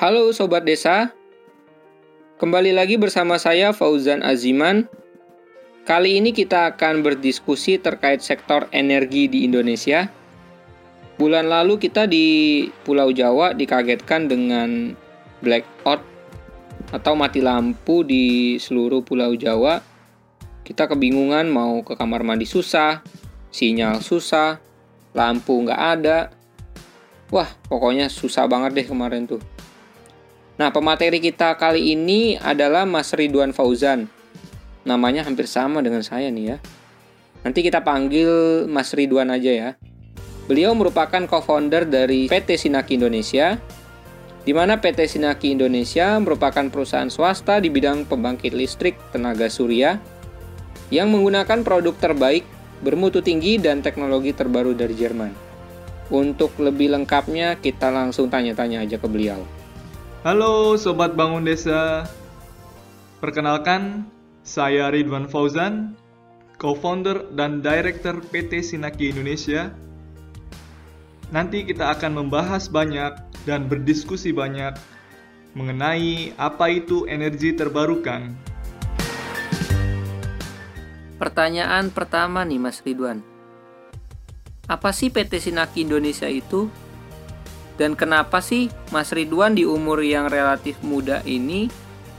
Halo Sobat Desa, kembali lagi bersama saya Fauzan Aziman. Kali ini kita akan berdiskusi terkait sektor energi di Indonesia. Bulan lalu kita di Pulau Jawa dikagetkan dengan blackout atau mati lampu di seluruh Pulau Jawa. Kita kebingungan mau ke kamar mandi susah, sinyal susah, lampu nggak ada. Wah, pokoknya susah banget deh kemarin tuh. Nah, pemateri kita kali ini adalah Mas Ridwan Fauzan. Namanya hampir sama dengan saya nih ya. Nanti kita panggil Mas Ridwan aja ya. Beliau merupakan co-founder dari PT Sinaki Indonesia, di mana PT Sinaki Indonesia merupakan perusahaan swasta di bidang pembangkit listrik tenaga surya yang menggunakan produk terbaik, bermutu tinggi, dan teknologi terbaru dari Jerman. Untuk lebih lengkapnya, kita langsung tanya-tanya aja ke beliau. Halo Sobat Bangun Desa Perkenalkan, saya Ridwan Fauzan Co-founder dan Director PT Sinaki Indonesia Nanti kita akan membahas banyak dan berdiskusi banyak mengenai apa itu energi terbarukan. Pertanyaan pertama nih Mas Ridwan. Apa sih PT Sinaki Indonesia itu? Dan kenapa sih Mas Ridwan di umur yang relatif muda ini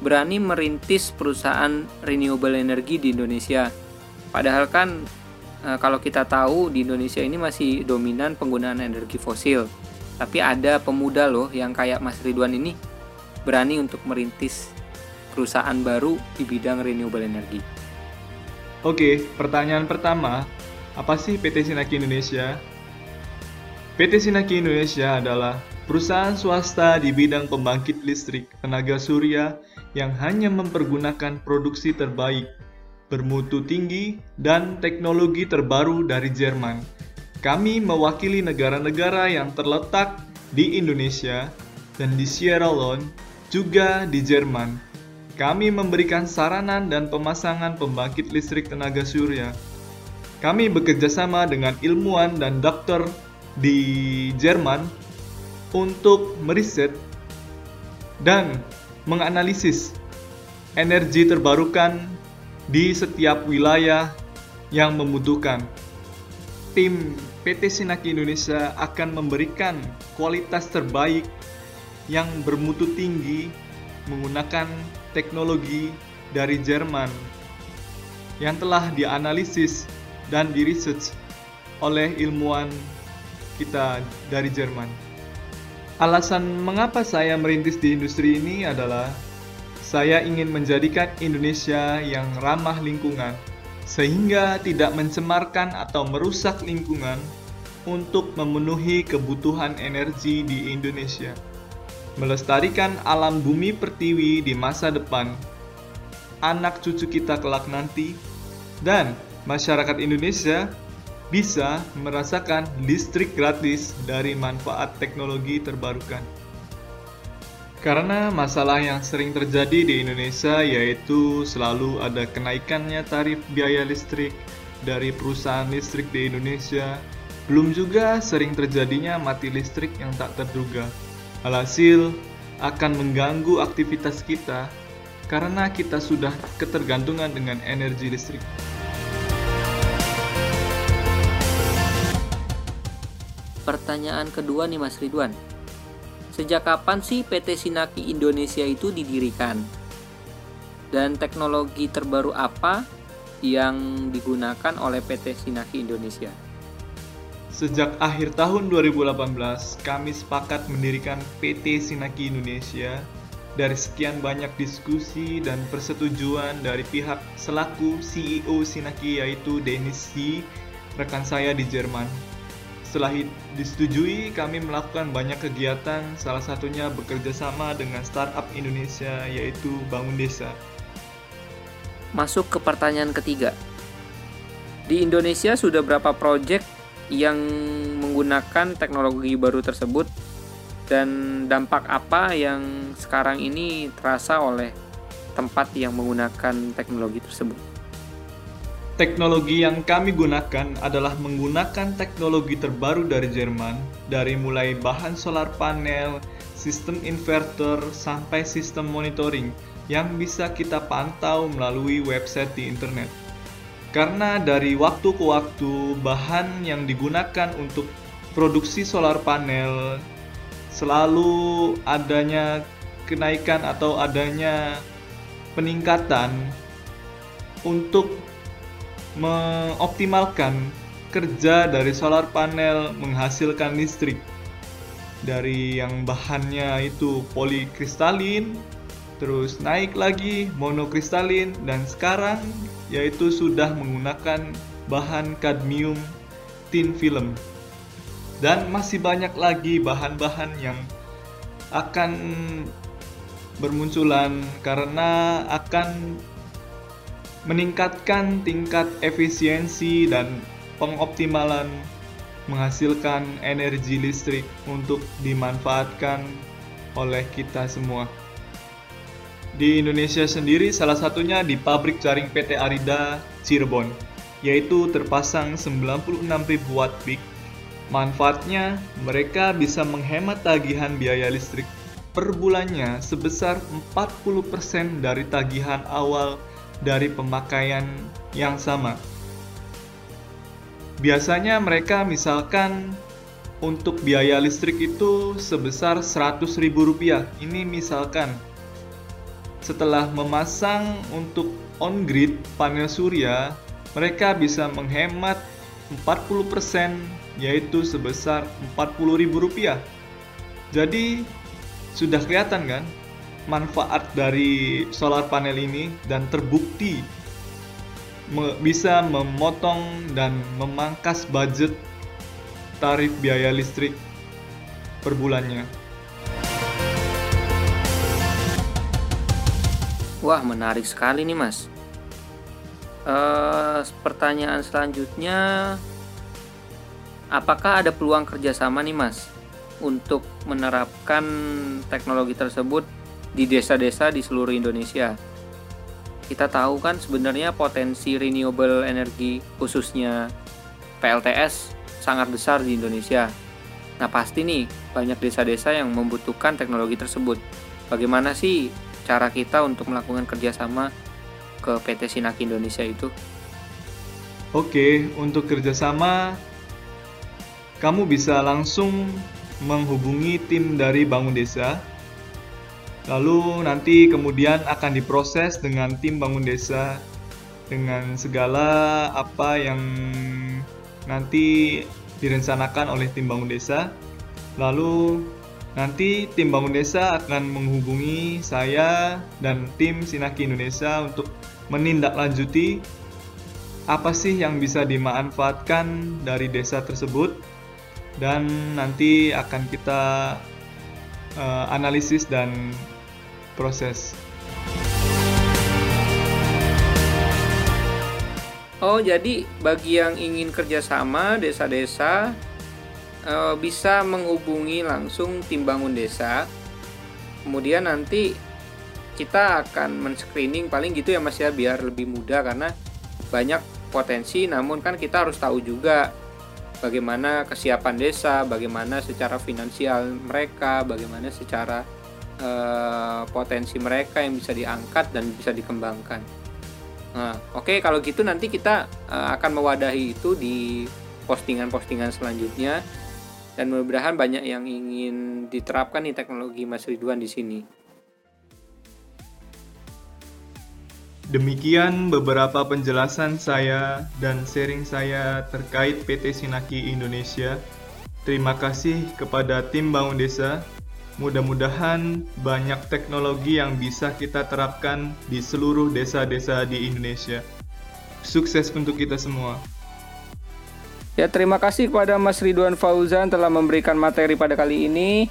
berani merintis perusahaan renewable energy di Indonesia? Padahal kan e, kalau kita tahu di Indonesia ini masih dominan penggunaan energi fosil. Tapi ada pemuda loh yang kayak Mas Ridwan ini berani untuk merintis perusahaan baru di bidang renewable energy. Oke, pertanyaan pertama, apa sih PT Sinaki Indonesia? PT Sinaki Indonesia adalah perusahaan swasta di bidang pembangkit listrik tenaga surya yang hanya mempergunakan produksi terbaik, bermutu tinggi, dan teknologi terbaru dari Jerman. Kami mewakili negara-negara yang terletak di Indonesia dan di Sierra Leone, juga di Jerman. Kami memberikan saranan dan pemasangan pembangkit listrik tenaga surya. Kami bekerjasama dengan ilmuwan dan dokter di Jerman untuk meriset dan menganalisis energi terbarukan di setiap wilayah yang membutuhkan. Tim PT Sinaki Indonesia akan memberikan kualitas terbaik yang bermutu tinggi menggunakan teknologi dari Jerman yang telah dianalisis dan diresearch oleh ilmuwan kita dari Jerman. Alasan mengapa saya merintis di industri ini adalah saya ingin menjadikan Indonesia yang ramah lingkungan sehingga tidak mencemarkan atau merusak lingkungan untuk memenuhi kebutuhan energi di Indonesia. Melestarikan alam bumi pertiwi di masa depan, anak cucu kita kelak nanti, dan masyarakat Indonesia bisa merasakan listrik gratis dari manfaat teknologi terbarukan. Karena masalah yang sering terjadi di Indonesia yaitu selalu ada kenaikannya tarif biaya listrik dari perusahaan listrik di Indonesia, belum juga sering terjadinya mati listrik yang tak terduga. Alhasil akan mengganggu aktivitas kita karena kita sudah ketergantungan dengan energi listrik. Pertanyaan kedua nih Mas Ridwan. Sejak kapan sih PT Sinaki Indonesia itu didirikan? Dan teknologi terbaru apa yang digunakan oleh PT Sinaki Indonesia? Sejak akhir tahun 2018, kami sepakat mendirikan PT Sinaki Indonesia dari sekian banyak diskusi dan persetujuan dari pihak selaku CEO Sinaki yaitu Dennis C, rekan saya di Jerman. Setelah disetujui, kami melakukan banyak kegiatan, salah satunya bekerja sama dengan startup Indonesia yaitu Bangun Desa. Masuk ke pertanyaan ketiga. Di Indonesia sudah berapa proyek yang menggunakan teknologi baru tersebut dan dampak apa yang sekarang ini terasa oleh tempat yang menggunakan teknologi tersebut? Teknologi yang kami gunakan adalah menggunakan teknologi terbaru dari Jerman, dari mulai bahan solar panel sistem inverter, sampai sistem monitoring yang bisa kita pantau melalui website di internet. Karena dari waktu ke waktu, bahan yang digunakan untuk produksi solar panel selalu adanya kenaikan atau adanya peningkatan untuk mengoptimalkan kerja dari solar panel menghasilkan listrik. Dari yang bahannya itu polikristalin terus naik lagi monokristalin dan sekarang yaitu sudah menggunakan bahan kadmium tin film. Dan masih banyak lagi bahan-bahan yang akan bermunculan karena akan meningkatkan tingkat efisiensi dan pengoptimalan menghasilkan energi listrik untuk dimanfaatkan oleh kita semua. Di Indonesia sendiri salah satunya di pabrik jaring PT Arida Cirebon, yaitu terpasang 96.000 watt peak Manfaatnya, mereka bisa menghemat tagihan biaya listrik per bulannya sebesar 40% dari tagihan awal dari pemakaian yang sama. Biasanya mereka misalkan untuk biaya listrik itu sebesar Rp100.000. Ini misalkan setelah memasang untuk on-grid panel surya, mereka bisa menghemat 40% yaitu sebesar Rp40.000. Jadi sudah kelihatan kan manfaat dari solar panel ini dan terbukti me bisa memotong dan memangkas budget tarif biaya listrik per bulannya. Wah, menarik sekali nih, Mas. Uh, pertanyaan selanjutnya apakah ada peluang kerjasama nih mas untuk menerapkan teknologi tersebut di desa-desa di seluruh Indonesia? Kita tahu kan sebenarnya potensi renewable energy khususnya PLTS sangat besar di Indonesia. Nah pasti nih banyak desa-desa yang membutuhkan teknologi tersebut. Bagaimana sih cara kita untuk melakukan kerjasama ke PT Sinaki Indonesia itu? Oke, untuk kerjasama kamu bisa langsung menghubungi tim dari Bangun Desa. Lalu nanti kemudian akan diproses dengan tim Bangun Desa dengan segala apa yang nanti direncanakan oleh tim Bangun Desa. Lalu nanti tim Bangun Desa akan menghubungi saya dan tim Sinaki Indonesia untuk menindaklanjuti apa sih yang bisa dimanfaatkan dari desa tersebut dan nanti akan kita uh, analisis dan proses. Oh, jadi bagi yang ingin kerjasama desa-desa uh, bisa menghubungi langsung tim bangun desa. Kemudian nanti kita akan men-screening paling gitu ya Mas ya biar lebih mudah karena banyak potensi namun kan kita harus tahu juga bagaimana kesiapan desa, bagaimana secara finansial mereka, bagaimana secara uh, potensi mereka yang bisa diangkat dan bisa dikembangkan. Nah, oke okay, kalau gitu nanti kita uh, akan mewadahi itu di postingan-postingan selanjutnya dan mudah-mudahan banyak yang ingin diterapkan nih teknologi Mas Ridwan di sini. Demikian beberapa penjelasan saya dan sharing saya terkait PT Sinaki Indonesia. Terima kasih kepada tim Bangun Desa. Mudah-mudahan banyak teknologi yang bisa kita terapkan di seluruh desa-desa di Indonesia. Sukses untuk kita semua. Ya, terima kasih kepada Mas Ridwan Fauzan telah memberikan materi pada kali ini.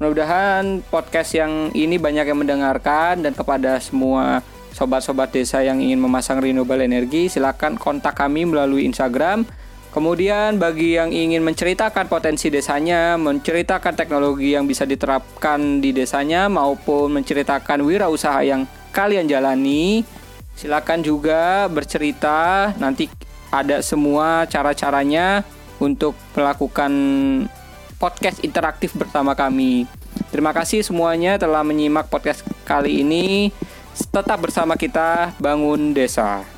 Mudah-mudahan podcast yang ini banyak yang mendengarkan dan kepada semua sobat-sobat desa yang ingin memasang renewable energi, silakan kontak kami melalui Instagram. Kemudian bagi yang ingin menceritakan potensi desanya, menceritakan teknologi yang bisa diterapkan di desanya maupun menceritakan wirausaha yang kalian jalani, silakan juga bercerita. Nanti ada semua cara-caranya untuk melakukan podcast interaktif bersama kami. Terima kasih semuanya telah menyimak podcast kali ini. Tetap bersama kita bangun desa.